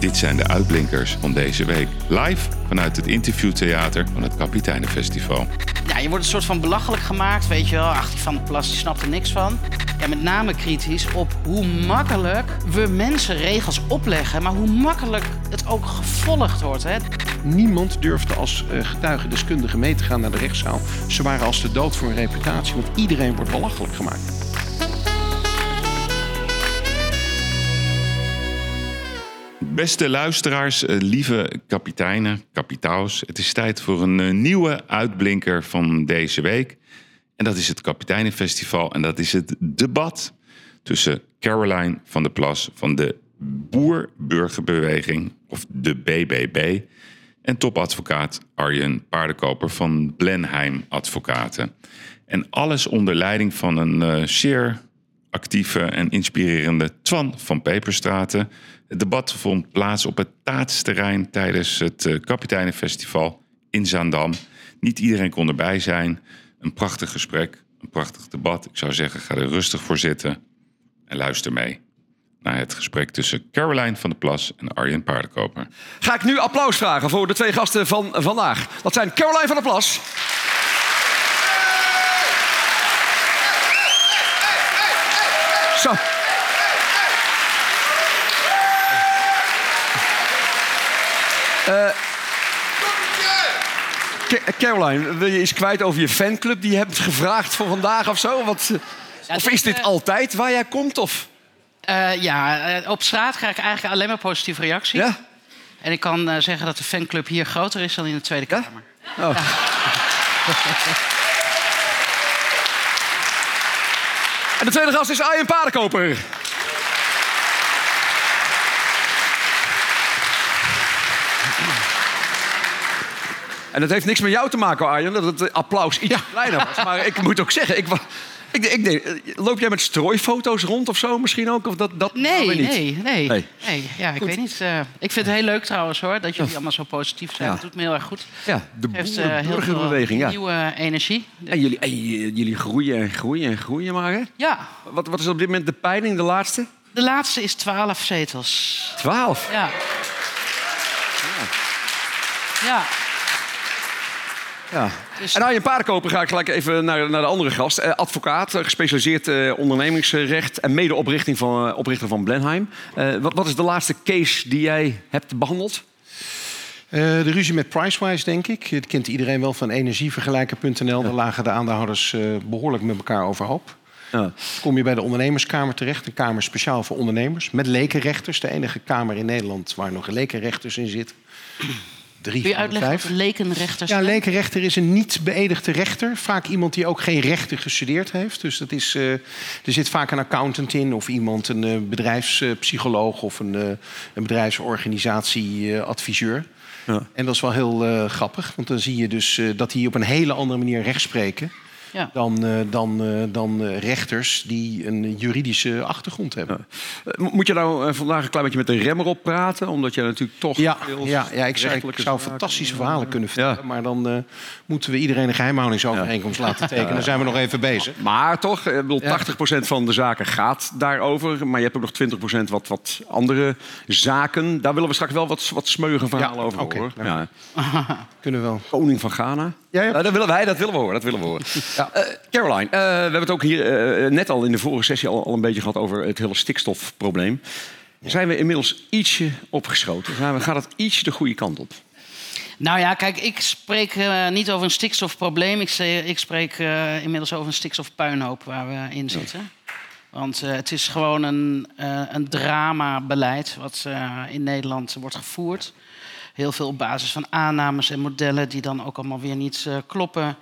Dit zijn de uitblinkers van deze week. Live vanuit het interviewtheater van het Kapiteinenfestival. Ja, je wordt een soort van belachelijk gemaakt, weet je wel. Ach, die Van der Plas die snapt er niks van. Ja, met name kritisch op hoe makkelijk we mensen regels opleggen... maar hoe makkelijk het ook gevolgd wordt, hè. Niemand durfde als uh, getuigendeskundige mee te gaan naar de rechtszaal. Ze waren als de dood voor een reputatie, want iedereen wordt belachelijk gemaakt. Beste luisteraars, eh, lieve kapiteinen, kapitaals. Het is tijd voor een eh, nieuwe uitblinker van deze week. En dat is het Kapiteinenfestival. En dat is het debat tussen Caroline van der Plas van de Boer-Burgerbeweging, of de BBB, en topadvocaat Arjen Paardenkoper van Blenheim Advocaten. En alles onder leiding van een uh, zeer actieve en inspirerende Twan van Peperstraten. Het debat vond plaats op het taatsterrein tijdens het uh, Kapiteinenfestival in Zaandam. Niet iedereen kon erbij zijn. Een prachtig gesprek, een prachtig debat. Ik zou zeggen, ga er rustig voor zitten en luister mee naar het gesprek tussen Caroline van der Plas en Arjen Paardenkoper. Ga ik nu applaus vragen voor de twee gasten van vandaag. Dat zijn Caroline van der Plas. Zo. Caroline, wil je iets kwijt over je fanclub die je hebt gevraagd voor vandaag of zo? Wat, ja, of is dit uh, altijd waar jij komt? Of? Uh, ja, op straat krijg ik eigenlijk alleen maar positieve reacties. Ja? En ik kan zeggen dat de fanclub hier groter is dan in de Tweede Kamer. Ja? Oh. En de tweede gast is Arjen Paardenkoper. En dat heeft niks met jou te maken, Arjen, dat het applaus iets ja. kleiner was. Maar ik moet ook zeggen, ik, ik, ik denk, loop jij met strooifoto's rond of zo misschien ook? Of dat, dat nee, niet? nee, nee, nee, nee. Ja, ik weet niet. Uh, ik vind het heel leuk trouwens hoor, dat jullie allemaal zo positief zijn. Ja. Dat doet me heel erg goed. Ja, de heeft, uh, heel veel ja. nieuwe energie. En jullie, en jullie groeien en groeien en groeien maar, hè? Ja. Wat, wat is op dit moment de peiling, de laatste? De laatste is 12 zetels. 12? Ja. Ja. Ja. Dus... En Arjen Paardenkoper ga ik gelijk even naar, naar de andere gast. Eh, advocaat, gespecialiseerd eh, ondernemingsrecht en medeoprichter van, uh, oprichter van Blenheim. wat, wat is de laatste case die jij hebt behandeld? de ruzie met Pricewise, denk ik. Dat kent iedereen wel van energievergelijker.nl. Daar lagen de aandeelhouders behoorlijk met elkaar overhoop. Ja. Kom je bij de ondernemerskamer terecht, een kamer speciaal voor ondernemers. Met lekenrechters, de enige kamer in Nederland waar nog lekenrechters in zitten. Drie Kun je uitleggen wat een lekenrechter Ja, een lekenrechter is een niet beëdigde rechter. Vaak iemand die ook geen rechten gestudeerd heeft. Dus dat is, uh, er zit vaak een accountant in of iemand, een uh, bedrijfspsycholoog of een, uh, een bedrijfsorganisatieadviseur. Ja. En dat is wel heel grappig, want dan zie je dus dat die op een hele andere manier recht spreken. Ja. dan, uh, dan, uh, dan uh, rechters die een juridische achtergrond hebben. Ja. Moet je nou vandaag een klein beetje met de remmer op praten? Omdat je natuurlijk toch. Ja, ja, ja ik zou, ik zou fantastische verhalen kunnen vertellen. Ja. Maar dan moeten we iedereen een geheimhoudingsovereenkomst laten tekenen. Dan zijn we nog even bezig. Maar toch, ik bedoel, 80% van de zaken gaat daarover. Maar je hebt ook nog 20% wat, wat andere zaken. Daar willen we straks wel wat, wat smeuige verhalen over okay, horen. Ja. Kunnen we wel. Koning van Ghana. Ja, ja. dat willen wij, dat willen we horen. Dat willen we horen. Ja. Uh, Caroline, uh, we hebben het ook hier uh, net al in de vorige sessie al, al, een beetje gehad over het hele stikstofprobleem. Zijn we inmiddels ietsje opgeschoten? Gaan gaat het ietsje de goede kant op? Nou ja, kijk, ik spreek niet over een stikstofprobleem. Ik, ik spreek inmiddels over een stikstofpuinhoop waar we in zitten. Want het is gewoon een, een dramabeleid wat in Nederland wordt gevoerd. Heel veel op basis van aannames en modellen die dan ook allemaal weer niet kloppen.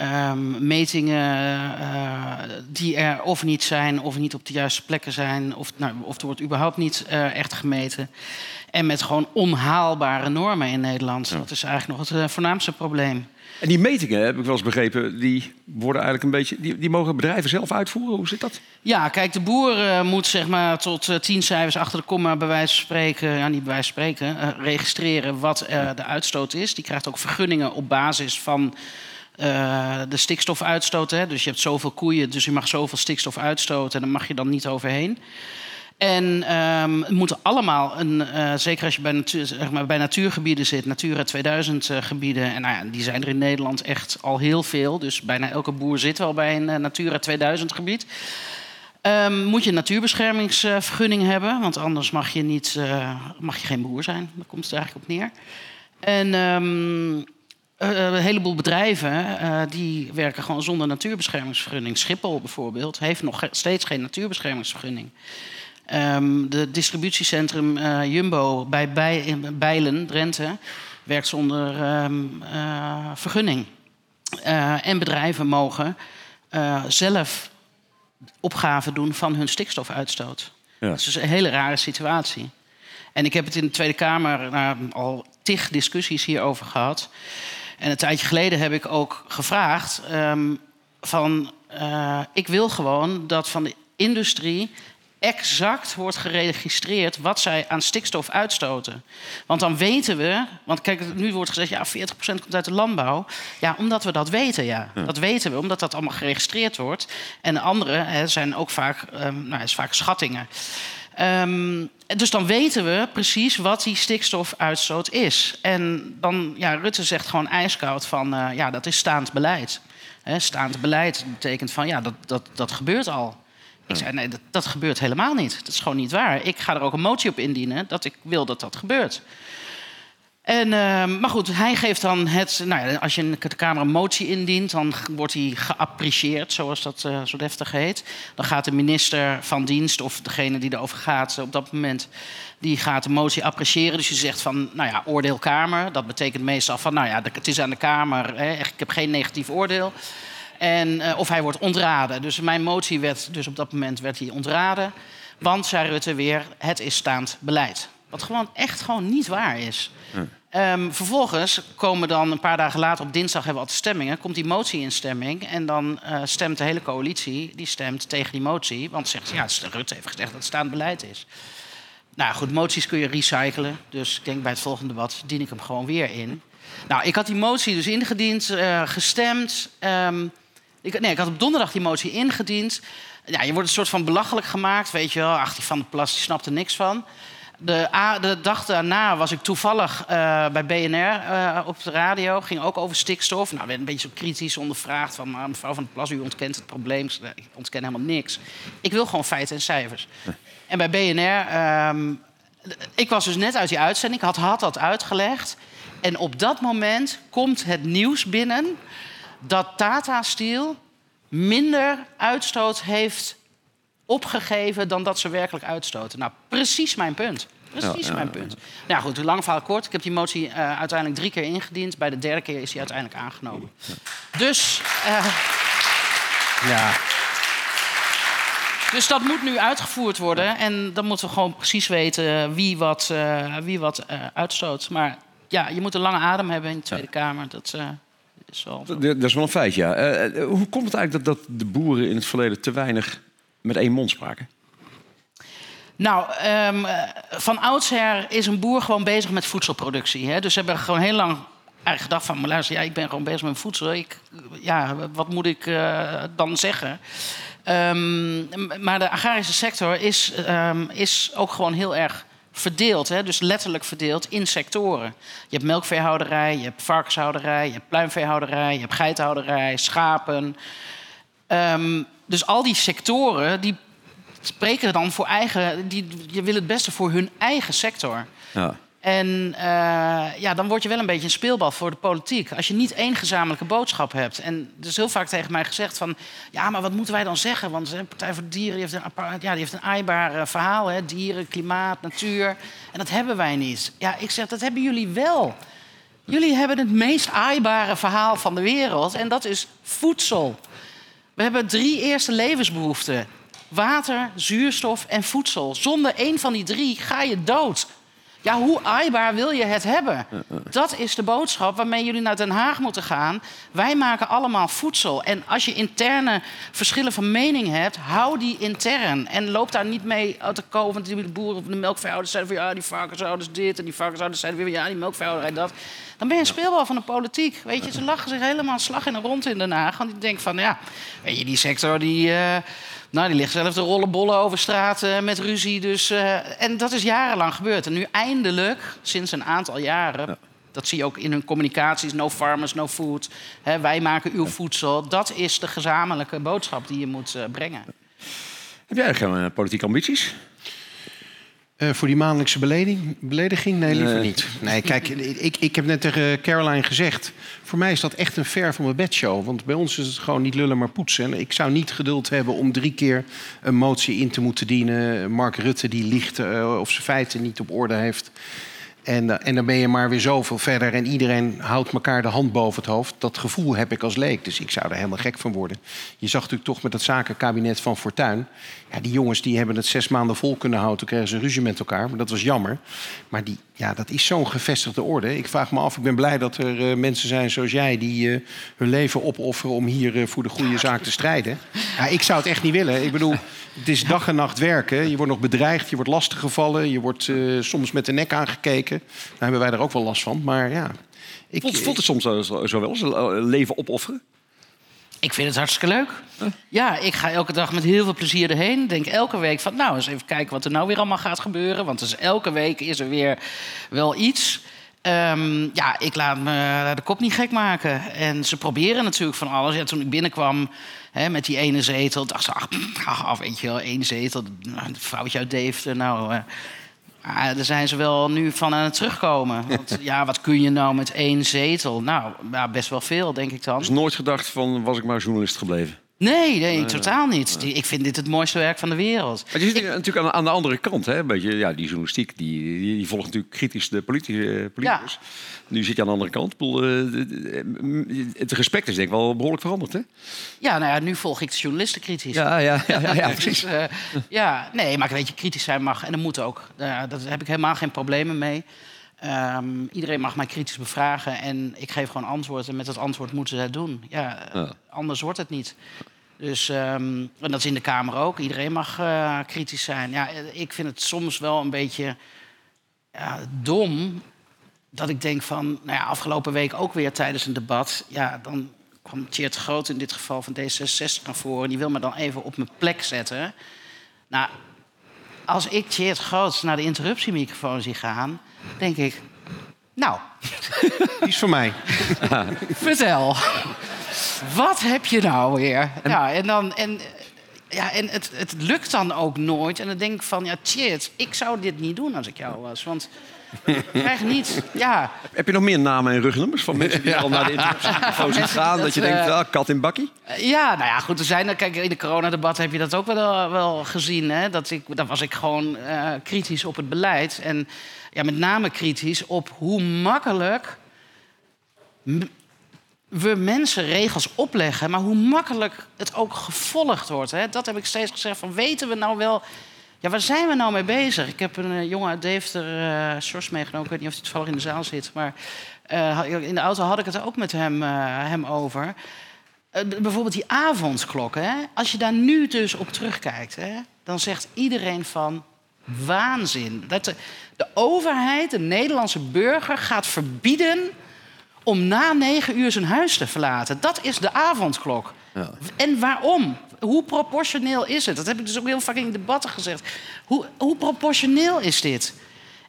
Um, metingen uh, die er of niet zijn, of niet op de juiste plekken zijn, of, nou, of er wordt überhaupt niet uh, echt gemeten. En met gewoon onhaalbare normen in Nederland. Ja. Dat is eigenlijk nog het voornaamste probleem. En die metingen, heb ik wel eens begrepen, die worden eigenlijk een beetje. Die, die mogen bedrijven zelf uitvoeren. Hoe zit dat? Ja, kijk, de boer moet zeg maar tot tien cijfers achter de komma bij wijze van spreken, ja, niet bij wijze van spreken, registreren wat de uitstoot is. Die krijgt ook vergunningen op basis van de stikstofuitstoot. Hè. Dus je hebt zoveel koeien, dus je mag zoveel stikstof uitstoten en daar mag je dan niet overheen. En ehm, het moeten allemaal, een, uh, zeker als je bij, zeg maar, bij natuurgebieden zit, Natura 2000 uh, gebieden. En nou ja, die zijn er in Nederland echt al heel veel. Dus bijna elke boer zit wel bij een Natura 2000 gebied. Um, moet je een natuurbeschermingsvergunning hebben, want anders mag je, niet, mag je geen boer zijn. Daar komt het eigenlijk op neer. En um, een heleboel bedrijven die werken gewoon zonder natuurbeschermingsvergunning. Schiphol bijvoorbeeld heeft nog steeds geen natuurbeschermingsvergunning. Um, de distributiecentrum uh, Jumbo bij, bij Bijlen, Drenthe, werkt zonder um, uh, vergunning. Uh, en bedrijven mogen zelf opgaven doen van hun stikstofuitstoot. Ja. Dat is dus een hele rare situatie. En ik heb het in de Tweede Kamer al tig discussies hierover gehad. En een tijdje geleden heb ik ook gevraagd um, van... ik wil gewoon dat van de industrie exact wordt geregistreerd wat zij aan stikstof uitstoten. Want dan weten we, want kijk, nu wordt gezegd, ja, 40% komt uit de landbouw. Ja, omdat we dat weten, ja. Dat weten we, omdat dat allemaal geregistreerd wordt. En de andere hè, zijn ook vaak, um, nou, is vaak schattingen. Um, dus dan weten we precies wat die stikstofuitstoot is. En dan, ja, Rutte zegt gewoon ijskoud van, uh, ja, dat is staand beleid. He, staand beleid betekent van, ja, dat, dat, dat gebeurt al. Ik zei, nee, dat, dat, gebeurt helemaal niet. Dat is gewoon niet waar. Ik ga er ook een motie op indienen dat ik wil dat dat gebeurt. En, uh, maar goed, hij geeft dan het... Nou ja, als je de Kamer een motie indient... dan wordt hij geapprecieerd, zoals dat uh, zo deftig heet. Dan gaat de minister van dienst, of degene die erover gaat op dat moment... die gaat de motie appreciëren. Dus je zegt van, nou ja, oordeel Kamer. Dat betekent meestal van, nou ja, het is aan de Kamer. Hè, ik heb geen negatief oordeel. En, uh, of hij wordt ontraden. Dus mijn motie werd, dus op dat moment werd hij ontraden. Want, zei Rutte weer, het is staand beleid. Wat gewoon echt gewoon niet waar is. Um, vervolgens komen dan een paar dagen later, op dinsdag hebben we altijd stemmingen, komt die motie in stemming. En dan uh, stemt de hele coalitie, die stemt tegen die motie. Want zegt, ja, Rutte heeft gezegd dat het staand beleid is. Nou goed, moties kun je recyclen. Dus ik denk bij het volgende debat dien ik hem gewoon weer in. Nou, ik had die motie dus ingediend, uh, gestemd. Um, ik, nee, ik had op donderdag die motie ingediend. Ja, je wordt een soort van belachelijk gemaakt, weet je wel. Ach, die Van de Plas die snapt er niks van. De, de dag daarna was ik toevallig uh, bij BNR uh, eh, op de radio. Ging ook over stikstof. Nou, werd een beetje zo kritisch ondervraagd. Van, maar mevrouw Van der Plas, u ontkent het probleem. Ik ontken helemaal niks. Ik wil gewoon feiten en cijfers. En bij BNR... Um, ik was dus net uit die uitzending. Ik had, had dat uitgelegd. En op dat moment komt het nieuws binnen dat Tata Steel minder uitstoot heeft opgegeven dan dat ze werkelijk uitstoten. Nou, precies mijn punt. Precies ja, mijn punt. Nou goed, lang verhaal kort. Ik heb die motie uh, uiteindelijk drie keer ingediend. Bij de derde keer is die uiteindelijk aangenomen. Dus... Uh, ja. Dus dat moet nu uitgevoerd worden. En dan moeten we gewoon precies weten wie wat, uh, wie wat uitstoot. Maar ja, je moet een lange adem hebben in de Tweede Kamer. Dat, is wel... Dat, is wel een feit, ja. Hoe komt het eigenlijk dat, dat de boeren in het verleden te weinig met één mond spraken? Nou, um, van oudsher is een boer gewoon bezig met voedselproductie. Hè? Dus ze hebben gewoon heel lang eigenlijk gedacht van... maar luister, ja, ik ben gewoon bezig met voedsel. Ik, ja, wat moet ik uh, dan zeggen? Um, maar de agrarische sector is, um, is ook gewoon heel erg verdeeld, hè, dus letterlijk verdeeld in sectoren. Je hebt melkveehouderij, je hebt varkenshouderij, je hebt pluimveehouderij, je hebt geitenhouderij, schapen. Dus al die sectoren die spreken dan voor eigen, die, je wil het beste voor hun eigen sector. Ja. En uh, ja, dan word je wel een beetje een speelbal voor de politiek. Als je niet één gezamenlijke boodschap hebt. En er is heel vaak tegen mij gezegd van... ja, maar wat moeten wij dan zeggen? Want de Partij voor de Dieren die heeft een, ja, die heeft een aaibaar uh, verhaal. Hè? Dieren, klimaat, natuur. En dat hebben wij niet. Ja, ik zeg, dat hebben jullie wel. Jullie hebben het meest aaibare verhaal van de wereld. En dat is voedsel. We hebben drie eerste levensbehoeften. Water, zuurstof en voedsel. Zonder één van die drie ga je dood. Ja, hoe aaibaar wil je het hebben? Dat is de boodschap waarmee jullie naar Den Haag moeten gaan. Wij maken allemaal voedsel. En als je interne verschillen van mening hebt, hou die intern. En loop daar niet mee uit de koop. Want de boeren de melkveehouders zeiden van ja, die varkenshouders dit. En die varkenshouders zeiden weer ja, die melkveehouderij dat. Dan ben je een speelbal van de politiek. Weet je, ze lachen zich helemaal slag in de rond in Den Haag. Want die denken van ja, weet je, die sector die. Uh, Nou, die ligt zelf te rollenbollen over straat eh, met ruzie. Dus, eh, en dat is jarenlang gebeurd. En nu eindelijk, sinds een aantal jaren... Dat zie je ook in hun communicaties. No farmers, no food. Hè, wij maken uw voedsel. Dat is de gezamenlijke boodschap die je moet eh, brengen. Heb jij geen politieke ambities? Eh, voor die maandelijkse beleding, belediging? Nee, liever Nee. niet. Nee, kijk, ik, ik heb net tegen Caroline gezegd... voor mij is dat echt een ver van mijn bedshow. Want bij ons is het gewoon niet lullen, maar poetsen. En ik zou niet geduld hebben om drie keer een motie in te moeten dienen. Mark Rutte die liegt eh, of zijn feiten niet op orde heeft. En, eh, en dan ben je maar weer zoveel verder. En iedereen houdt elkaar de hand boven het hoofd. Dat gevoel heb ik als leek. Dus ik zou er helemaal gek van worden. Je zag natuurlijk toch met het zakenkabinet van Fortuyn. Ja, die jongens die hebben het zes maanden vol kunnen houden. Toen kregen ze ruzie met elkaar. Maar dat was jammer. Maar die, ja, dat is zo'n gevestigde orde. Ik vraag me af, ik ben blij dat er eh, mensen zijn zoals jij... die eh, hun leven opofferen om hier voor de goede zaak te strijden. Ja, ik zou het echt niet willen. Ik bedoel, het is dag en nacht werken. Je wordt nog bedreigd, je wordt lastiggevallen. Je wordt eh, soms met de nek aangekeken. Daar hebben wij er ook wel last van. Maar ja... Ik, Voelt, voelt het soms zo, wel eh, leven opofferen? Ik vind het hartstikke leuk. Ja, ik ga elke dag met heel veel plezier erheen. Denk elke week van, nou, eens even kijken wat er nou weer allemaal gaat gebeuren. Want dus elke week is er weer wel iets. Ehm, ja, ik laat me de kop niet gek maken. En ze proberen natuurlijk van alles. Ja, toen ik binnenkwam hè, met die ene zetel, dacht ze, ach, ach, weet je wel, één zetel. Een vrouwtje uit Deventer, nou... eh, Ah, daar zijn ze wel nu van aan het terugkomen. Want ja, wat kun je nou met één zetel? Nou, best wel veel, denk ik dan. Dus nooit gedacht van, was ik maar journalist gebleven? Nee, nee, totaal niet. Die- Ik vind dit het mooiste werk van de wereld. Maar je zit natuurlijk aan, aan de andere kant, hè? Een beetje, ja, die journalistiek, die, die, die volgt natuurlijk kritisch de politi- eh, politicus. Nu zit je aan de andere kant. Ik bedoel, eh, de- de- het respect is denk ik wel behoorlijk veranderd, hè? Ja, nou ja, nu volg ik de journalisten kritisch. Ja, ja, ja, ja, ja, Dus, precies. eh, ja, nee, maar weet je, kritisch zijn mag en dat moet ook. Daar heb ik helemaal geen problemen mee. Ehm, iedereen mag mij kritisch bevragen en ik geef gewoon antwoord. En met dat antwoord moeten ze het doen. Ja, Ja. anders wordt het niet. Dus, ehm, en dat is in de Kamer ook. Iedereen mag eh, kritisch zijn. Ja, ik vind het soms wel een beetje ja, dom dat ik denk van, nou ja, afgelopen week ook weer tijdens een debat, ja, dan kwam Tjeerd Groot in dit geval van D66 naar voren. En die wil me dan even op mijn plek zetten. Nou, als ik Tjeerd Groot naar de interruptiemicrofoon zie gaan, denk ik, nou, Die is voor mij. vertel. Wat heb je nou weer? Ja, en dan... En, ja, en het, het lukt dan ook nooit. En dan denk ik van, ja, Tjeerd, ik zou dit niet doen als ik jou was. Want ik krijg niet... Ja, Heb je nog meer namen en rugnummers van mensen die al naar de interview zien gaan? Dat, dat, je denkt, eh, ah, kat in bakkie? Ja, nou ja, goed. Er zijn, kijk, in de coronadebat heb je dat ook wel, wel gezien. Hè? Dat ik, daar was ik gewoon eh, kritisch op het beleid. En ja, met name kritisch op hoe makkelijk we mensen regels opleggen, maar hoe makkelijk het ook gevolgd wordt. Hè? Dat heb ik steeds gezegd. Van, weten we nou wel. Ja, waar zijn we nou mee bezig? Ik heb een eh, jongen uit Deventer, eh Sjors, meegenomen. Ik weet niet of hij toevallig in de zaal zit. Maar eh, in de auto had ik het ook met hem, eh, hem over. Eh, bijvoorbeeld die avondklokken. Hè? Als je daar nu dus op terugkijkt, hè, dan zegt iedereen van waanzin. Dat de, de overheid, de Nederlandse burger, gaat verbieden om na negen uur zijn huis te verlaten. Dat is de avondklok. En waarom? Hoe proportioneel is het? Dat heb ik dus ook heel vaak in debatten gezegd. Hoe, hoe proportioneel is dit?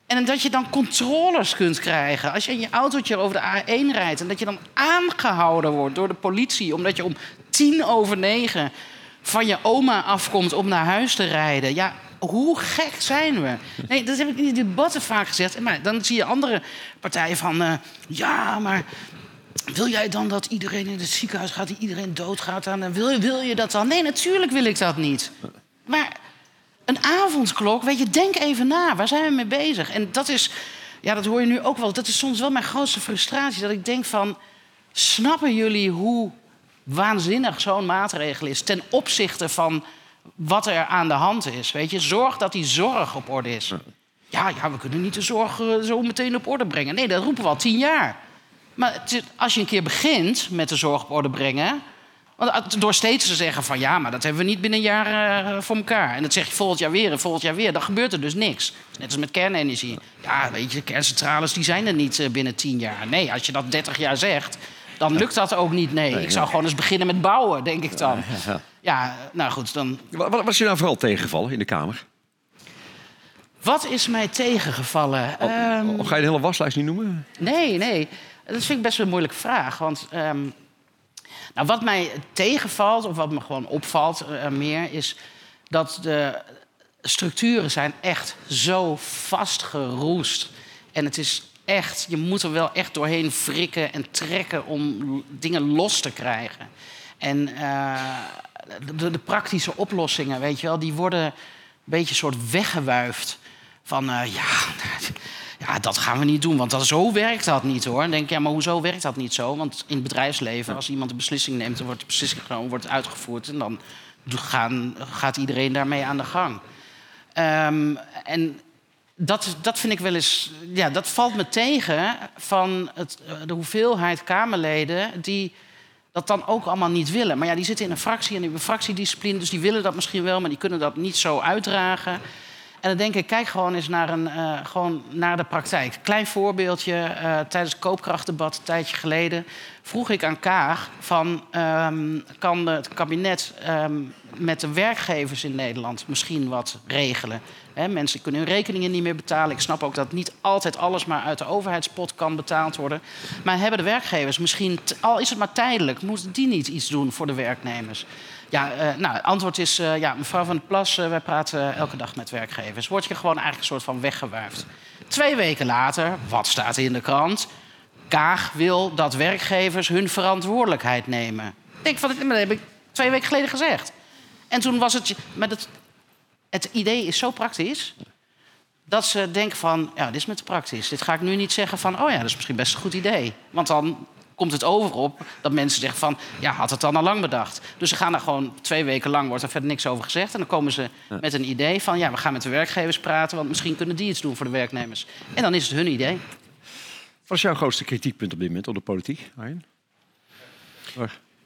En dat je dan controles kunt krijgen. Als je in je autootje over de A1 rijdt... en dat je dan aangehouden wordt door de politie... omdat je om tien over negen van je oma afkomt om naar huis te rijden. Ja, hoe gek zijn we? Nee, dat heb ik in die debatten vaak gezegd. Maar dan zie je andere partijen van... eh, ja, maar wil jij dan dat iedereen in het ziekenhuis gaat... die iedereen doodgaat? Dan wil, wil je dat dan? Nee, natuurlijk wil ik dat niet. Maar een avondklok, weet je, denk even na. Waar zijn we mee bezig? En dat is, ja, dat hoor je nu ook wel. Dat is soms wel mijn grootste frustratie. Dat ik denk van, snappen jullie hoe waanzinnig zo'n maatregel is... ten opzichte van wat er aan de hand is? Weet je, zorg dat die zorg op orde is. Ja, ja, we kunnen niet de zorg eh, zo meteen op orde brengen. Nee, dat roepen we al tien jaar. Maar het als je een keer begint met de zorg op orde brengen... Want door steeds te zeggen van ja, maar dat hebben we niet binnen een jaar eh, voor elkaar. En dat zeg je volgend jaar weer en volgend jaar weer. Dan gebeurt er dus niks. Net als met kernenergie. Ja, weet je, kerncentrales die zijn er niet eh, binnen tien jaar. Nee, als je dat 30 jaar zegt, dan lukt dat ook niet. Nee, ik zou gewoon eens beginnen met bouwen, denk ik dan. Ja. Ja, nou goed, dan... Wat, wat was je nou vooral tegengevallen in de Kamer? Wat is mij tegengevallen? Of ga je de hele waslijst niet noemen? Nee, nee. Dat vind ik best wel een moeilijke vraag. Want ehm, nou, wat mij tegenvalt, of wat me gewoon opvalt eh, meer, is dat de structuren zijn echt zo vastgeroest. En het is echt, je moet er wel echt doorheen wrikken en trekken om dingen los te krijgen. En eh, de, de praktische oplossingen, weet je wel, die worden een beetje soort weggewuifd. Van eh, ja, ja, dat gaan we niet doen, want dat, zo werkt dat niet hoor. Dan denk ik, ja, maar hoezo werkt dat niet zo? Want in het bedrijfsleven, als iemand een beslissing neemt, dan wordt de beslissing genomen, wordt uitgevoerd en dan gaan, gaat iedereen daarmee aan de gang. Ehm, en dat, dat vind ik wel eens. Ja, dat valt me tegen van het, eh, de hoeveelheid Kamerleden die dat dan ook allemaal niet willen. Maar ja, die zitten in een fractie en die hebben fractiediscipline, dus die willen dat misschien wel, maar die kunnen dat niet zo uitdragen. En dan denk ik, kijk gewoon eens naar, een, eh, gewoon naar de praktijk. Klein voorbeeldje, eh, tijdens het koopkrachtdebat een tijdje geleden... vroeg ik aan Kaag van... ehm, kan het kabinet ehm, met de werkgevers in Nederland misschien wat regelen? Hè, mensen kunnen hun rekeningen niet meer betalen. Ik snap ook dat niet altijd alles maar uit de overheidspot kan betaald worden. Maar hebben de werkgevers misschien, al is het maar tijdelijk... moeten die niet iets doen voor de werknemers? Ja, eh, nou, het antwoord is, eh, ja, mevrouw Van der Plas, eh, wij praten elke dag met werkgevers. Word je gewoon eigenlijk een soort van weggewuifd. Twee weken later, wat staat in de krant? Kaag wil dat werkgevers hun verantwoordelijkheid nemen. Ik denk van, dat heb ik twee weken geleden gezegd. En toen was het, maar het, idee is zo praktisch dat ze denken van, ja, dit is me te praktisch. Dit ga ik nu niet zeggen van, oh ja, dat is misschien best een goed idee. Want dan komt het over op dat mensen zeggen van... ja, had het dan al lang bedacht. Dus ze gaan daar gewoon twee weken lang, wordt er verder niks over gezegd... en dan komen ze met een idee van... ja, we gaan met de werkgevers praten... want misschien kunnen die iets doen voor de werknemers. En dan is het hun idee. Wat is jouw grootste kritiekpunt op dit moment op de politiek, Arjen?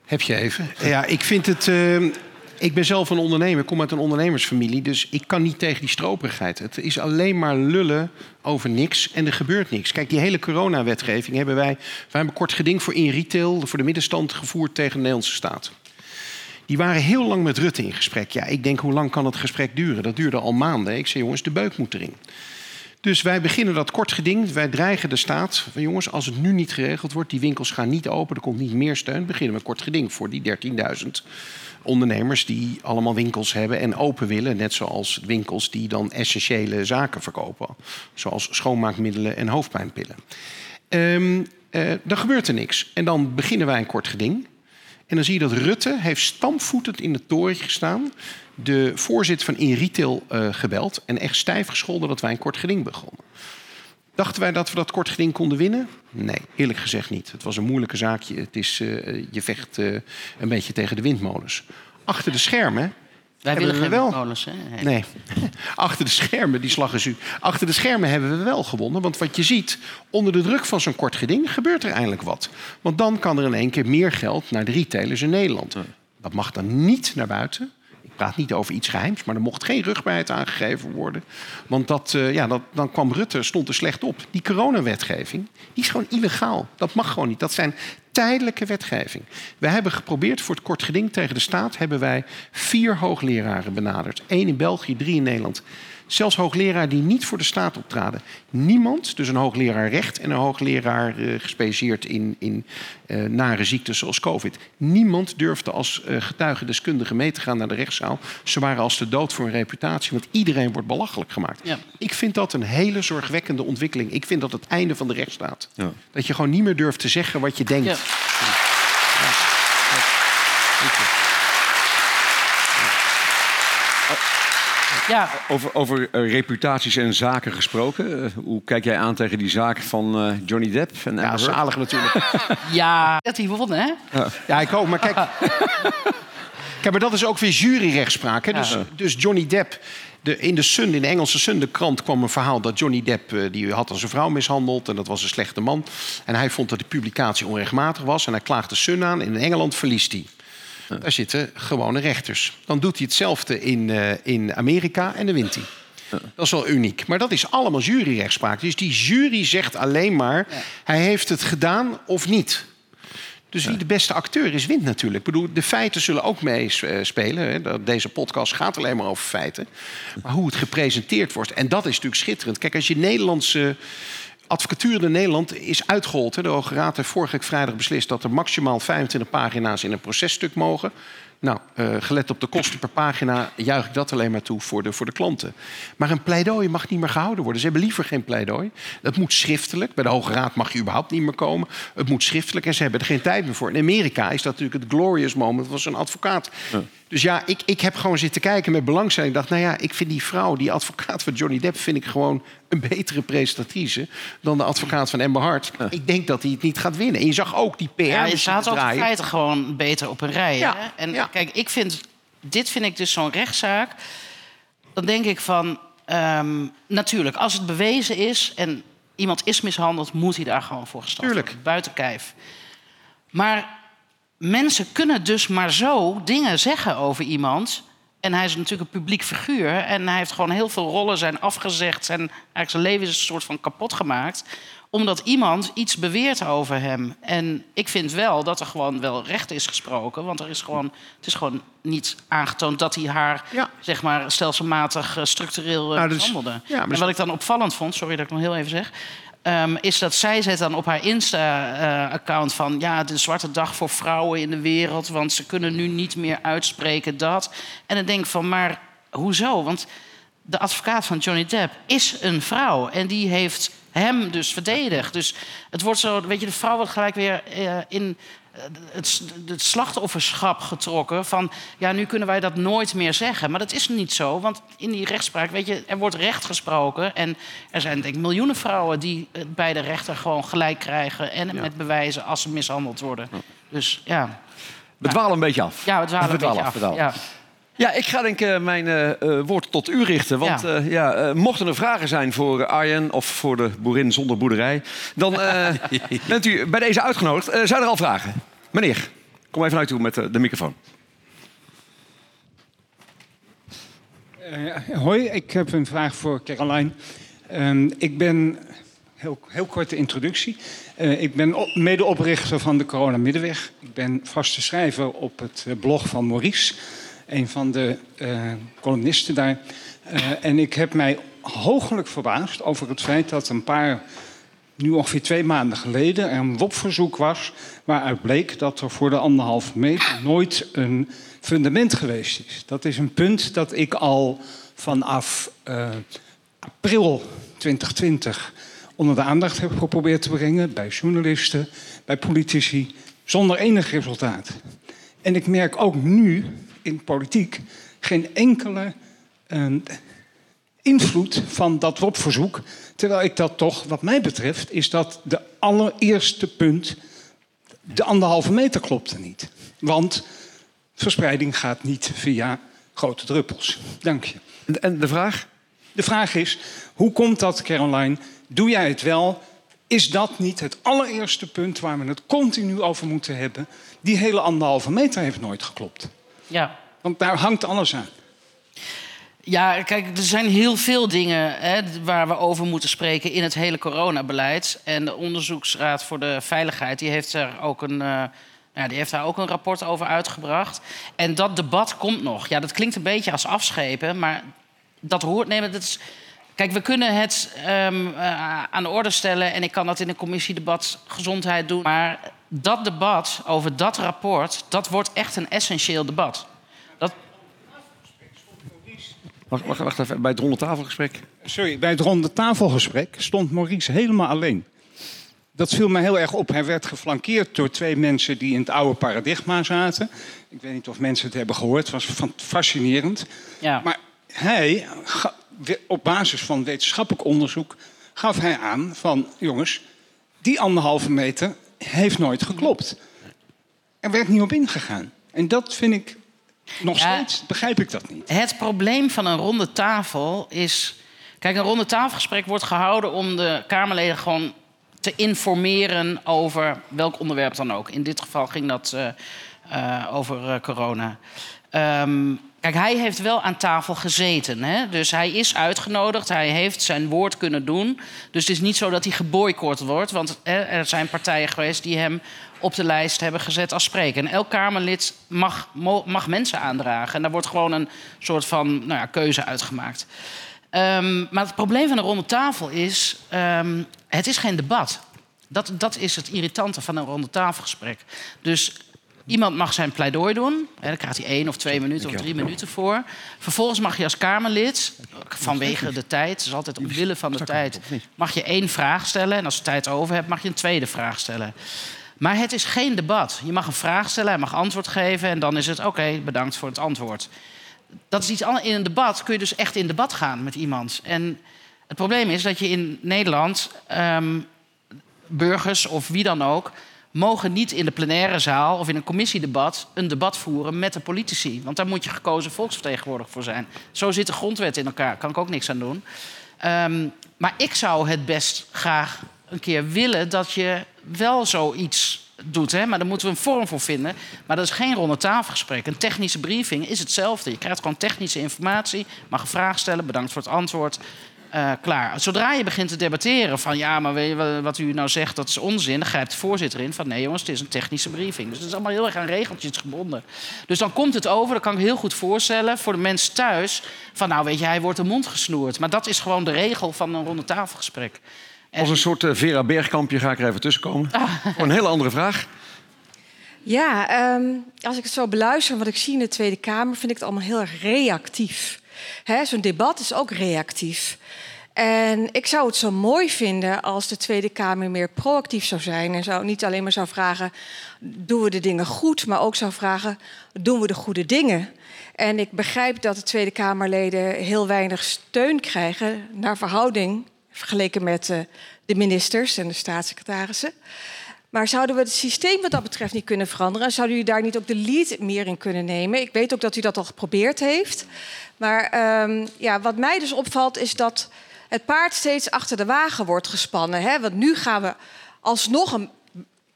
Heb je even? Ja, ik vind het. eh, ik ben zelf een ondernemer, ik kom uit een ondernemersfamilie, dus ik kan niet tegen die stroperigheid. Het is alleen maar lullen over niks en er gebeurt niks. Kijk, die hele coronawetgeving hebben wij. Wij hebben een kort geding voor in retail, voor de middenstand gevoerd tegen de Nederlandse staat. Die waren heel lang met Rutte in gesprek. Ja, ik denk, hoe lang kan het gesprek duren? Dat duurde al maanden. Ik zei, jongens, de beuk moet erin. Dus wij beginnen dat kort geding. Wij dreigen de staat. Van jongens, als het nu niet geregeld wordt, die winkels gaan niet open, er komt niet meer steun. Beginnen we kort geding voor die 13.000 ondernemers die allemaal winkels hebben en open willen. Net zoals winkels die dan essentiële zaken verkopen. Zoals schoonmaakmiddelen en hoofdpijnpillen. Ehm eh, dan gebeurt er niks. En dan beginnen wij een kort geding. En dan zie je dat Rutte heeft stampvoetend in het torentje gestaan. De voorzitter van InRetail eh gebeld. En echt stijf gescholden dat wij een kort geding begonnen. Dachten wij dat we dat kort geding konden winnen? Nee, eerlijk gezegd niet. Het was een moeilijke zaakje. Het is, eh, je vecht eh, een beetje tegen de windmolens. Achter de schermen Wij Hebben willen we geen wel. molens, hè? Nee. Nee, achter de schermen, die slag is u. Achter de schermen hebben we wel gewonnen. Want wat je ziet, onder de druk van zo'n kort geding gebeurt er eindelijk wat. Want dan kan er in één keer meer geld naar de retailers in Nederland. Dat mag dan niet naar buiten. Praat niet over iets geheims, maar er mocht geen rugbaarheid aangegeven worden. Want dat, eh, ja, dat, dan kwam Rutte, stond er slecht op. Die coronawetgeving, die is gewoon illegaal. Dat mag gewoon niet. Dat zijn tijdelijke wetgeving. We hebben geprobeerd voor het kort geding tegen de staat... hebben wij vier hoogleraren benaderd. Eén in België, drie in Nederland. Zelfs hoogleraren die niet voor de staat optraden. Niemand, dus een hoogleraar recht en een hoogleraar eh, gespecialiseerd in, in eh, nare ziektes zoals COVID. Niemand durfde als eh, getuigendeskundige mee te gaan naar de rechtszaal. Ze waren als de dood voor hun reputatie, want iedereen wordt belachelijk gemaakt. Ja. Ik vind dat een hele zorgwekkende ontwikkeling. Ik vind dat het einde van de rechtsstaat. Ja. Dat je gewoon niet meer durft te zeggen wat je denkt. Ja. Ja, Over, over eh, reputaties en zaken gesproken. eh, hoe kijk jij aan tegen die zaak van eh, Johnny Depp en Ja, zalig natuurlijk. ja. Dat hij wonnen, hè? Ja, ik ook. Maar kijk, kijk maar dat is ook weer juryrechtspraak. Hè? Dus, Ja. dus Johnny Depp... De, in de Sun, in de Engelse Sun, de krant, kwam een verhaal dat Johnny Depp die had dan zijn vrouw mishandeld en dat was een slechte man. En hij vond dat de publicatie onrechtmatig was en hij klaagde Sun aan. En in Engeland verliest hij. Daar zitten gewone rechters. Dan doet hij hetzelfde in, eh, in Amerika en dan wint hij. Dat is wel uniek. Maar dat is allemaal juryrechtspraak. Dus die jury zegt alleen maar... hij heeft het gedaan of niet. Dus wie de beste acteur is, wint natuurlijk. Ik bedoel, de feiten zullen ook meespelen. Deze podcast gaat alleen maar over feiten. Maar hoe het gepresenteerd wordt. En dat is natuurlijk schitterend. Kijk, als je Nederlandse advocatuur in Nederland is uitgehold. De Hoge Raad heeft vorige week vrijdag beslist dat er maximaal 25 pagina's in een processtuk mogen. Nou, uh, gelet op de kosten per pagina juich ik dat alleen maar toe voor de, voor de klanten. Maar een pleidooi mag niet meer gehouden worden. Ze hebben liever geen pleidooi. Dat moet schriftelijk. Bij de Hoge Raad mag je überhaupt niet meer komen. Het moet schriftelijk en ze hebben er geen tijd meer voor. In Amerika is dat natuurlijk het glorious moment. was een advocaat. Dus ja, ik, ik heb gewoon zitten kijken met belangstelling. Ik dacht, nou ja, ik vind die vrouw, die advocaat van Johnny Depp... vind ik gewoon een betere presentatrice dan de advocaat van Amber Hart. Ik denk dat hij het niet gaat winnen. En je zag ook die PR. Ja, je staat ook in feite gewoon beter op een rij. Ja. Hè? En ja. kijk, ik vind, dit vind ik dus zo'n rechtszaak. Dan denk ik van, um, natuurlijk, als het bewezen is en iemand is mishandeld, moet hij daar gewoon voor gestraft worden. Buiten kijf. Maar mensen kunnen dus maar zo dingen zeggen over iemand. En hij is natuurlijk een publiek figuur. En hij heeft gewoon heel veel rollen zijn afgezegd. En eigenlijk zijn leven is een soort van kapot gemaakt. Omdat iemand iets beweert over hem. En ik vind wel dat er gewoon wel recht is gesproken. Want er is gewoon, het is gewoon niet aangetoond dat hij haar zeg maar, stelselmatig eh, structureel uh, nou, dus, Ja, en wat ik dan opvallend vond, sorry dat ik nog heel even zeg. Um, is dat zij zet dan op haar Insta-account van... ja, de zwarte dag voor vrouwen in de wereld... want ze kunnen nu niet meer uitspreken dat. En dan denk ik van, maar hoezo? Want de advocaat van Johnny Depp is een vrouw... en die heeft hem dus verdedigd. Dus het wordt zo, weet je, de vrouw wordt gelijk weer uh, in het, het, slachtofferschap getrokken. Van ja, nu kunnen wij dat nooit meer zeggen. Maar dat is niet zo, want in die rechtspraak, weet je, er wordt recht gesproken. En er zijn denk ik miljoenen vrouwen die bij de rechter gewoon gelijk krijgen. En met bewijzen als ze mishandeld worden. Dus ja. We dwalen een beetje af. Ja, we dwalen een beetje af. af. Ja. Ja, ik ga denk ik mijn uh, woord tot u richten. Want ja. Uh, ja mochten er vragen zijn voor Arjen of voor de boerin zonder boerderij... dan bent u bij deze uitgenodigd. zijn er al vragen? Meneer, kom even naar u toe met de microfoon. hoi, ik heb een vraag voor Caroline. Ehm, ik ben, heel, heel korte introductie... ik ben medeoprichter van de Corona Middenweg. Ik ben vaste schrijver op het blog van Maurice een van de uh, columnisten daar. Uh, en ik heb mij hooglijk verbaasd over het feit dat een paar, nu ongeveer twee maanden geleden, er een WOP-verzoek was. waaruit bleek dat er voor de anderhalve meter nooit een fundament geweest is. Dat is een punt dat ik al vanaf uh, april 2020 onder de aandacht heb geprobeerd te brengen bij journalisten, bij politici, zonder enig resultaat. En ik merk ook nu in politiek geen enkele uh, invloed van dat WOP-verzoek. Terwijl ik dat toch, wat mij betreft, is dat de allereerste punt. De anderhalve meter klopte niet. Want verspreiding gaat niet via grote druppels. Dank je. En de vraag? De vraag is: hoe komt dat, Caroline? Doe jij het wel? Is dat niet het allereerste punt waar we het continu over moeten hebben? Die hele anderhalve meter heeft nooit geklopt. Ja. Want daar hangt alles aan. Ja, kijk, er zijn heel veel dingen hè, waar we over moeten spreken in het hele coronabeleid. En de Onderzoeksraad voor de Veiligheid die heeft, er ook een, uh, ja, die heeft daar ook een rapport over uitgebracht. En dat debat komt nog. Ja, dat klinkt een beetje als afschepen, maar dat hoort. Nee, dat is, kijk, we kunnen het um, uh, aan de orde stellen en ik kan dat in een commissiedebat gezondheid doen. Maar dat debat over dat rapport, dat wordt echt een essentieel debat. Wacht, wacht, wacht even, bij het ronde tafelgesprek? Sorry, bij het ronde tafelgesprek stond Maurice helemaal alleen. Dat viel me heel erg op. Hij werd geflankeerd door twee mensen die in het oude paradigma zaten. Ik weet niet of mensen het hebben gehoord. Het was fascinerend. Ja. Maar hij, op basis van wetenschappelijk onderzoek, gaf hij aan van... jongens, die anderhalve meter heeft nooit geklopt. Er werd niet op ingegaan. En dat vind ik nog steeds begrijp ik dat niet. Het probleem van een ronde tafel is. Kijk, een ronde tafelgesprek wordt gehouden om de Kamerleden gewoon te informeren over welk onderwerp dan ook. In dit geval ging dat uh, uh, over uh, corona. Um, Kijk, hij heeft wel aan tafel gezeten. Hè? Dus hij is uitgenodigd, hij heeft zijn woord kunnen doen. Dus het is niet zo dat hij geboycott wordt. Want er zijn partijen geweest die hem op de lijst hebben gezet als spreker. En elk Kamerlid mag, mag mensen aandragen. En daar wordt gewoon een soort van nou ja, keuze uitgemaakt. Um, maar het probleem van een ronde tafel is... Um, het is geen debat. Dat, dat is het irritante van een ronde tafelgesprek. Dus Iemand mag zijn pleidooi doen. Daar krijgt hij één of twee minuten of drie minuten voor. Vervolgens mag je als Kamerlid, vanwege de tijd, het is altijd omwille van de tijd, mag je één vraag stellen. En als je tijd over hebt, mag je een tweede vraag stellen. Maar het is geen debat. Je mag een vraag stellen, hij mag antwoord geven en dan is het oké, bedankt voor het antwoord. Dat is iets anders. In een debat kun je dus echt in debat gaan met iemand. En het probleem is dat je in Nederland um, burgers of wie dan ook mogen niet in de plenaire zaal of in een commissiedebat een debat voeren met de politici. Want daar moet je gekozen volksvertegenwoordiger voor zijn. Zo zit de grondwet in elkaar, kan ik ook niks aan doen. Um, maar ik zou het best graag een keer willen dat je wel zoiets doet. Hè? Maar daar moeten we een vorm voor vinden. Maar dat is geen ronde tafelgesprek. Een technische briefing is hetzelfde. Je krijgt gewoon technische informatie, mag een vraag stellen, bedankt voor het antwoord. Uh, klaar. Zodra je begint te debatteren van ja, maar weet je, wat u nou zegt, dat is onzin, dan grijpt de voorzitter in van nee jongens, het is een technische briefing. Dus het is allemaal heel erg aan regeltjes gebonden. Dus dan komt het over, dat kan ik heel goed voorstellen voor de mensen thuis, van nou weet je, hij wordt de mond gesnoerd. Maar dat is gewoon de regel van een ronde tafelgesprek. En... Als een soort uh, Vera Bergkampje ga ik er even tussenkomen. Ah. Voor een hele andere vraag. Ja, um, als ik het zo beluister wat ik zie in de Tweede Kamer, vind ik het allemaal heel erg reactief. Zo'n debat is ook reactief. En ik zou het zo mooi vinden als de Tweede Kamer meer proactief zou zijn. En zou niet alleen maar zou vragen: doen we de dingen goed, maar ook zou vragen: doen we de goede dingen? En ik begrijp dat de Tweede Kamerleden heel weinig steun krijgen naar verhouding vergeleken met uh, de ministers en de staatssecretarissen. Maar zouden we het systeem wat dat betreft niet kunnen veranderen? Zouden u daar niet ook de lead meer in kunnen nemen? Ik weet ook dat u dat al geprobeerd heeft. Maar um, ja, wat mij dus opvalt is dat het paard steeds achter de wagen wordt gespannen. Hè? Want nu gaan we alsnog een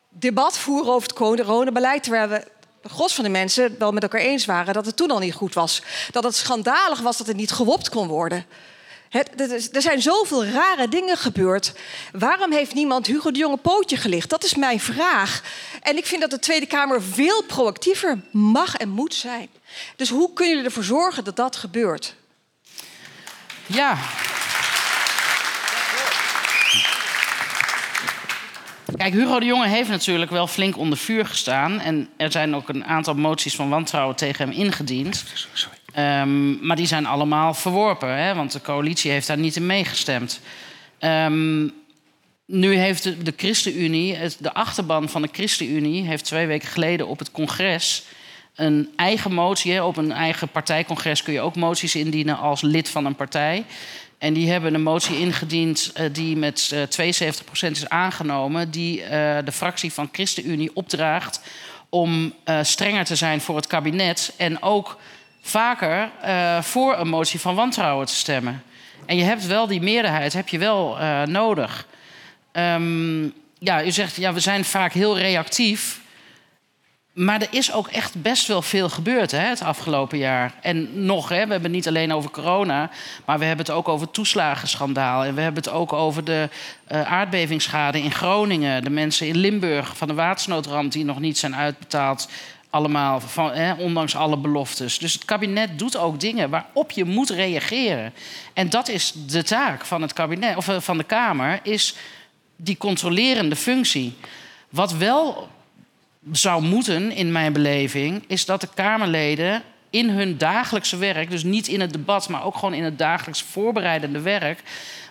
debat voeren over het coronabeleid... terwijl we de gros van de mensen wel met elkaar eens waren dat het toen al niet goed was. Dat het schandalig was dat het niet gewopt kon worden. Het, er zijn zoveel rare dingen gebeurd. Waarom heeft niemand Hugo de Jonge pootje gelicht? Dat is mijn vraag. En ik vind dat de Tweede Kamer veel proactiever mag en moet zijn. Dus hoe kunnen jullie ervoor zorgen dat dat gebeurt? Ja. Kijk, Hugo de Jonge heeft natuurlijk wel flink onder vuur gestaan. En er zijn ook een aantal moties van wantrouwen tegen hem ingediend. Um, maar die zijn allemaal verworpen, hè, want de coalitie heeft daar niet in meegestemd. Um, nu heeft de, ChristenUnie, de achterban van de ChristenUnie, heeft twee weken geleden op het congres een eigen motie. Op een eigen partijcongres kun je ook moties indienen als lid van een partij. En die hebben een motie ingediend uh, die met uh, 72% is aangenomen, die uh, de fractie van ChristenUnie opdraagt om strenger te zijn voor het kabinet en ook vaker uh, voor een motie van wantrouwen te stemmen. En je hebt wel die meerderheid, heb je wel uh, nodig. Um, ja, u zegt, ja, we zijn vaak heel reactief. Maar er is ook echt best wel veel gebeurd hè, het afgelopen jaar. En nog, hè, we hebben het niet alleen over corona, maar we hebben het ook over het toeslagenschandaal. En we hebben het ook over de uh, aardbevingsschade in Groningen. De mensen in Limburg van de watersnoodramp die nog niet zijn uitbetaald allemaal, van, hè, ondanks alle beloftes. Dus het kabinet doet ook dingen waarop je moet reageren. En dat is de taak van het kabinet, of eh, van de Kamer, is die controlerende functie. Wat wel zou moeten, in mijn beleving, is dat de Kamerleden in hun dagelijkse werk, dus niet in het debat, maar ook gewoon in het dagelijks voorbereidende werk,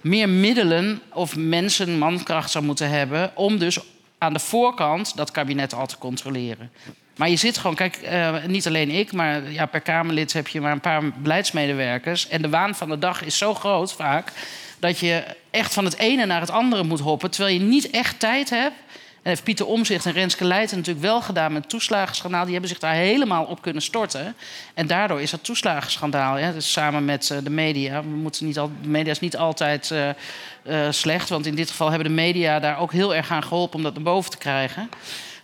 meer middelen of mensen, mankracht zou moeten hebben om dus aan de voorkant dat kabinet al te controleren. Maar je zit gewoon, kijk, uh, niet alleen ik, maar ja, per Kamerlid heb je maar een paar beleidsmedewerkers. En de waan van de dag is zo groot vaak dat je echt van het ene naar het andere moet hoppen, terwijl je niet echt tijd hebt. En heeft Pieter Omzicht en Renske Leijten natuurlijk wel gedaan met het toeslagenschandaal. Die hebben zich daar helemaal op kunnen storten. En daardoor is dat toeslagenschandaal, ja, dus samen met uh, de media. We moeten niet al, de media is niet altijd uh, slecht, want in dit geval hebben de media daar ook heel erg aan geholpen om dat naar boven te krijgen.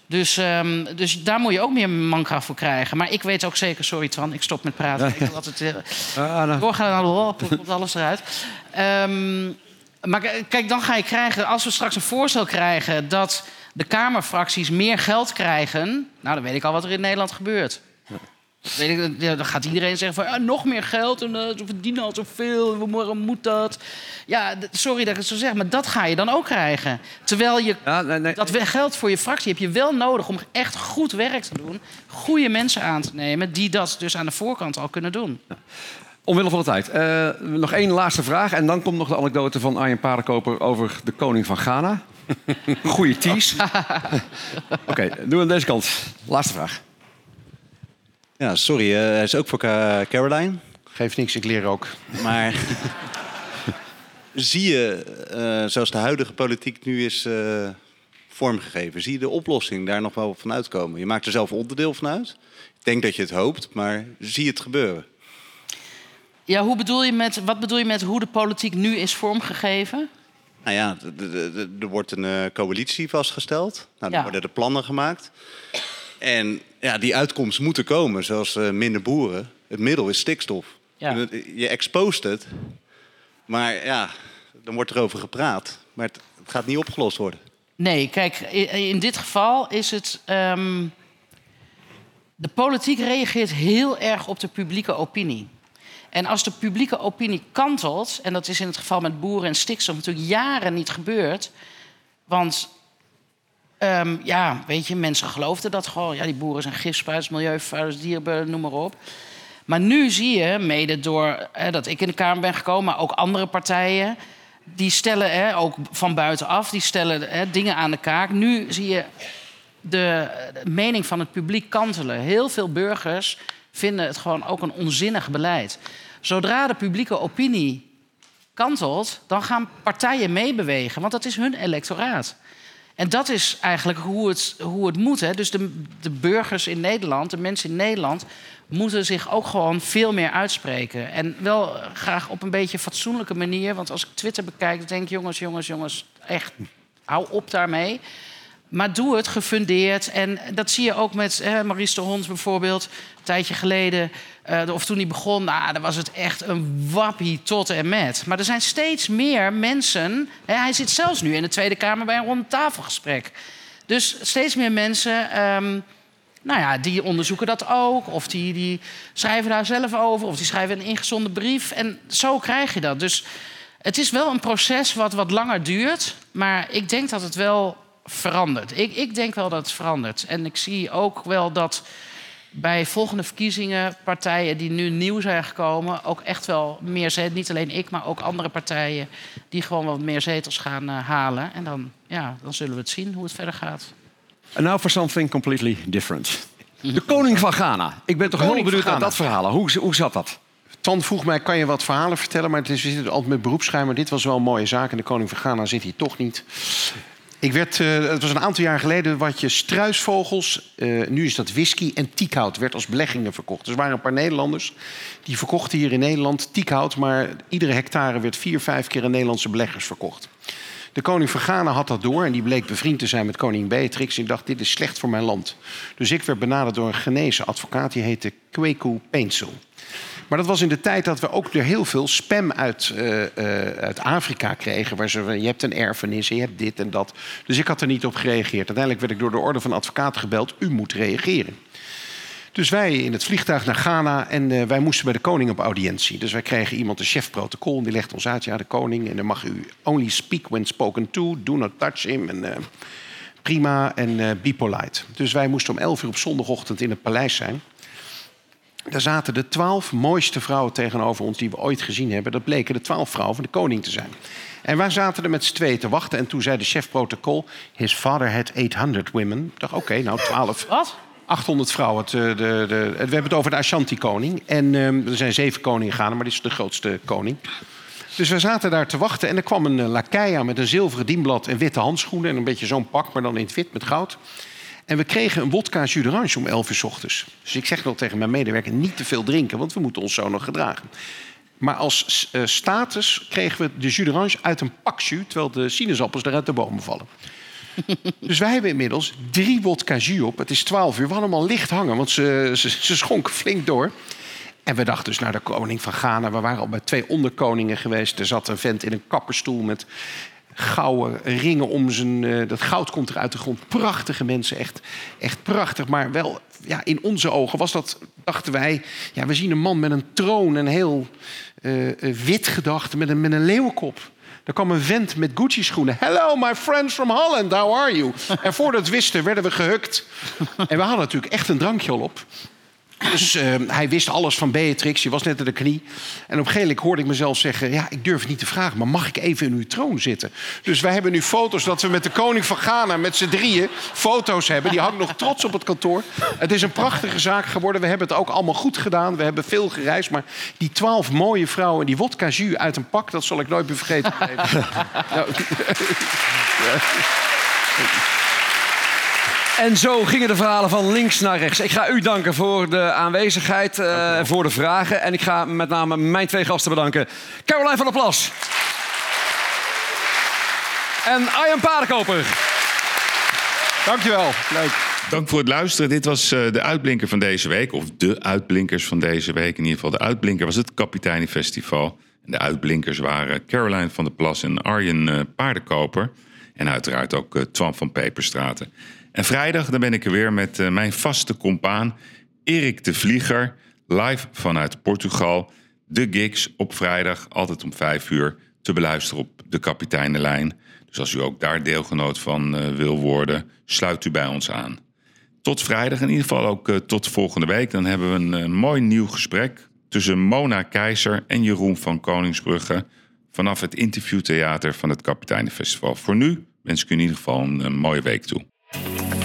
Dus, ehm, dus daar moet je ook meer mankracht voor krijgen. Maar ik weet ook zeker, sorry Twan, ik stop met praten. Ik wil altijd uh, Ah, doorgaan hop, komt alles eruit. Ehm, maar kijk, dan ga je krijgen, als we straks een voorstel krijgen dat de Kamerfracties meer geld krijgen, nou dan weet ik al wat er in Nederland gebeurt. Weet ik, dan gaat iedereen zeggen van ja, nog meer geld en eh, ze verdienen al zoveel, waarom moet dat? Ja, sorry dat ik het zo zeg, maar dat ga je dan ook krijgen. Terwijl je Ja, nee, nee. dat geld voor je fractie heb je wel nodig om echt goed werk te doen. Goede mensen aan te nemen die dat dus aan de voorkant al kunnen doen. Omwille van de tijd. Eh, nog één laatste vraag. En dan komt nog de anekdote van Arjen Paardenkoper over de koning van Ghana. Goeie tease. Oké, doen we aan deze kant. Laatste vraag. Ja, sorry, eh, hij is ook voor Ca- Caroline. Geeft niks, ik leer ook. Maar zie je, eh, zoals de huidige politiek nu is eh, vormgegeven, zie je de oplossing daar nog wel van uitkomen? Je maakt er zelf onderdeel van uit. Ik denk dat je het hoopt, maar zie je het gebeuren? Ja, hoe bedoel je met, wat bedoel je met hoe de politiek nu is vormgegeven? Nou ja, er wordt een eh, coalitie vastgesteld. Nou, dan Ja. worden de plannen gemaakt. En ja, die uitkomst moet er komen, zoals eh, minder boeren. Het middel is stikstof. Ja. Het- Je expost het, maar ja, dan wordt er over gepraat. Maar het, het gaat niet opgelost worden. Nee, kijk, in dit geval is het. ehm, de politiek reageert heel erg op de publieke opinie. En als de publieke opinie kantelt, en dat is in het geval met boeren en stikstof natuurlijk jaren niet gebeurd. Want ehm, ja, weet je, mensen geloofden dat gewoon. Ja, die boeren zijn gifspuiters, milieuvervuilers, dierenbeulen, noem maar op. Maar nu zie je, mede door hè, dat ik in de Kamer ben gekomen, maar ook andere partijen, die stellen, hè, ook van buitenaf, die stellen hè, dingen aan de kaak. Nu zie je de mening van het publiek kantelen. Heel veel burgers vinden het gewoon ook een onzinnig beleid. Zodra de publieke opinie kantelt, dan gaan partijen meebewegen, want dat is hun electoraat. En dat is eigenlijk hoe het, hoe het moet. Hè. Dus de, de burgers in Nederland, de mensen in Nederland, moeten zich ook gewoon veel meer uitspreken. En wel graag op een beetje fatsoenlijke manier. Want als ik Twitter bekijk, denk ik: jongens, jongens, jongens, echt, hou op daarmee. Maar doe het gefundeerd. En dat zie je ook met hè, Maurice de Hond bijvoorbeeld. Een tijdje geleden, eh, of toen hij begon, nou, dan was het echt een wappie tot en met. Maar er zijn steeds meer mensen. Hè, hij zit zelfs nu in de Tweede Kamer bij een rondtafelgesprek. Dus steeds meer mensen. ehm, nou ja, die onderzoeken dat ook. Of die, die schrijven daar zelf over. Of die schrijven een ingezonden brief. En zo krijg je dat. Dus het is wel een proces wat wat langer duurt. Maar ik denk dat het wel verandert. Ik, ik denk wel dat het verandert. En ik zie ook wel dat bij volgende verkiezingen partijen die nu nieuw zijn gekomen... ook echt wel meer zetels, niet alleen ik, maar ook andere partijen... die gewoon wat meer zetels gaan eh, halen. En dan, ja, dan zullen we het zien hoe het verder gaat. And now for something completely different. De koning van Ghana. Ik ben toch heel benieuwd naar dat verhaal. Hoe, hoe zat dat? Tan vroeg mij, kan je wat verhalen vertellen? Maar het is, we zitten altijd met beroepsgeheim. Maar dit was wel een mooie zaak. En de koning van Ghana zit hier toch niet. Ik werd, eh, het was een aantal jaar geleden, wat je struisvogels, eh, nu is dat whisky en tiekhout, werd als beleggingen verkocht. Dus er waren een paar Nederlanders die verkochten hier in Nederland tiekhout, maar iedere hectare werd vier, vijf keer aan Nederlandse beleggers verkocht. De koning van Ghana had dat door en die bleek bevriend te zijn met koningin Beatrix. Ik dacht, dit is slecht voor mijn land. Dus ik werd benaderd door een Ghanese advocaat, die heette Kweku Peensel. Maar dat was in de tijd dat we ook er heel veel spam uit, eh, eh, uit Afrika kregen. Waar ze, je hebt een erfenis, je hebt dit en dat. Dus ik had er niet op gereageerd. Uiteindelijk werd ik door de orde van advocaten gebeld. U moet reageren. Dus wij in het vliegtuig naar Ghana en eh, wij moesten bij de koning op audiëntie. Dus wij kregen iemand, een chef protocol, en die legde ons uit. Ja, de koning, en dan mag u only speak when spoken to. Do not touch him. En, prima, en eh be polite. Dus wij moesten om 11 uur op zondagochtend in het paleis zijn. Daar zaten de twaalf mooiste vrouwen tegenover ons die we ooit gezien hebben. Dat bleken de twaalf vrouwen van de koning te zijn. En wij zaten er met z'n tweeën te wachten. En toen zei de chef protocol... His father had 800 women. Ik dacht, oké, nou 12. Wat? 800 vrouwen. Het, eh, de, de, we hebben het over de Ashanti-koning. En ehm, er zijn zeven koningen gaan, maar dit is de grootste koning. Dus we zaten daar te wachten en er kwam een uh, lakij aan met een zilveren dienblad en witte handschoenen. En een beetje zo'n pak, maar dan in het wit met goud. En we kregen een wodka jus d'orange om 11 uur 's ochtends. Dus ik zeg nog tegen mijn medewerker, niet te veel drinken, want we moeten ons zo nog gedragen. Maar als eh, status kregen we de jus d'orange uit een pak jus, terwijl de sinaasappels er uit de bomen vallen. dus wij hebben inmiddels drie wodka jus op. Het is 12 uur. We hadden hem al licht hangen, want ze, ze, ze schonken flink door. En we dachten dus naar de koning van Ghana. We waren al bij twee onderkoningen geweest. Er zat een vent in een kapperstoel met gouden ringen om zijn... eh, dat goud komt er uit de grond. Prachtige mensen, echt, echt prachtig. Maar wel, ja, in onze ogen was dat, dachten wij... Ja, we zien een man met een troon en heel eh, eh, wit gedacht... met een, met een leeuwenkop. Er kwam een vent met Gucci-schoenen. Hello, my friends from Holland, how are you? En voordat we wisten, werden we gehukt. En we hadden natuurlijk echt een drankje al op. Dus eh, hij wist alles van Beatrix. Je was net aan de knie. En op een gegeven moment hoorde ik mezelf zeggen... ja, ik durf het niet te vragen, maar mag ik even in uw troon zitten? Dus wij hebben nu foto's dat we met de koning van Ghana... met z'n drieën foto's hebben. Die hangt nog trots op het kantoor. Het is een prachtige zaak geworden. We hebben het ook allemaal goed gedaan. We hebben veel gereisd. Maar die twaalf mooie vrouwen... die wodka jus uit een pak... dat zal ik nooit meer vergeten. Nou, En zo gingen de verhalen van links naar rechts. Ik ga u danken voor de aanwezigheid eh, en voor de vragen. En ik ga met name mijn twee gasten bedanken. Caroline van der Plas. En Arjen Paardenkoper. Dankjewel. Leuk. Dank voor het luisteren. Dit was eh, de uitblinker van deze week. Of de uitblinkers van deze week. In ieder geval de uitblinker was het Kapiteinenfestival. En de uitblinkers waren Caroline van der Plas en Arjen eh, Paardenkoper. En uiteraard ook eh, Twan van Peperstraten. En vrijdag dan ben ik er weer met eh, mijn vaste compaan Erik de Vlieger. Live vanuit Portugal. De gigs op vrijdag, altijd om vijf uur, te beluisteren op de Kapiteinenlijn. Dus als u ook daar deelgenoot van eh, wil worden, sluit u bij ons aan. Tot vrijdag, in ieder geval ook eh, tot volgende week. Dan hebben we een, mooi nieuw gesprek tussen Mona Keizer en Jeroen van Koningsbrugge vanaf het interviewtheater van het Kapiteinenfestival. Voor nu wens ik u in ieder geval een mooie week toe. Thank you.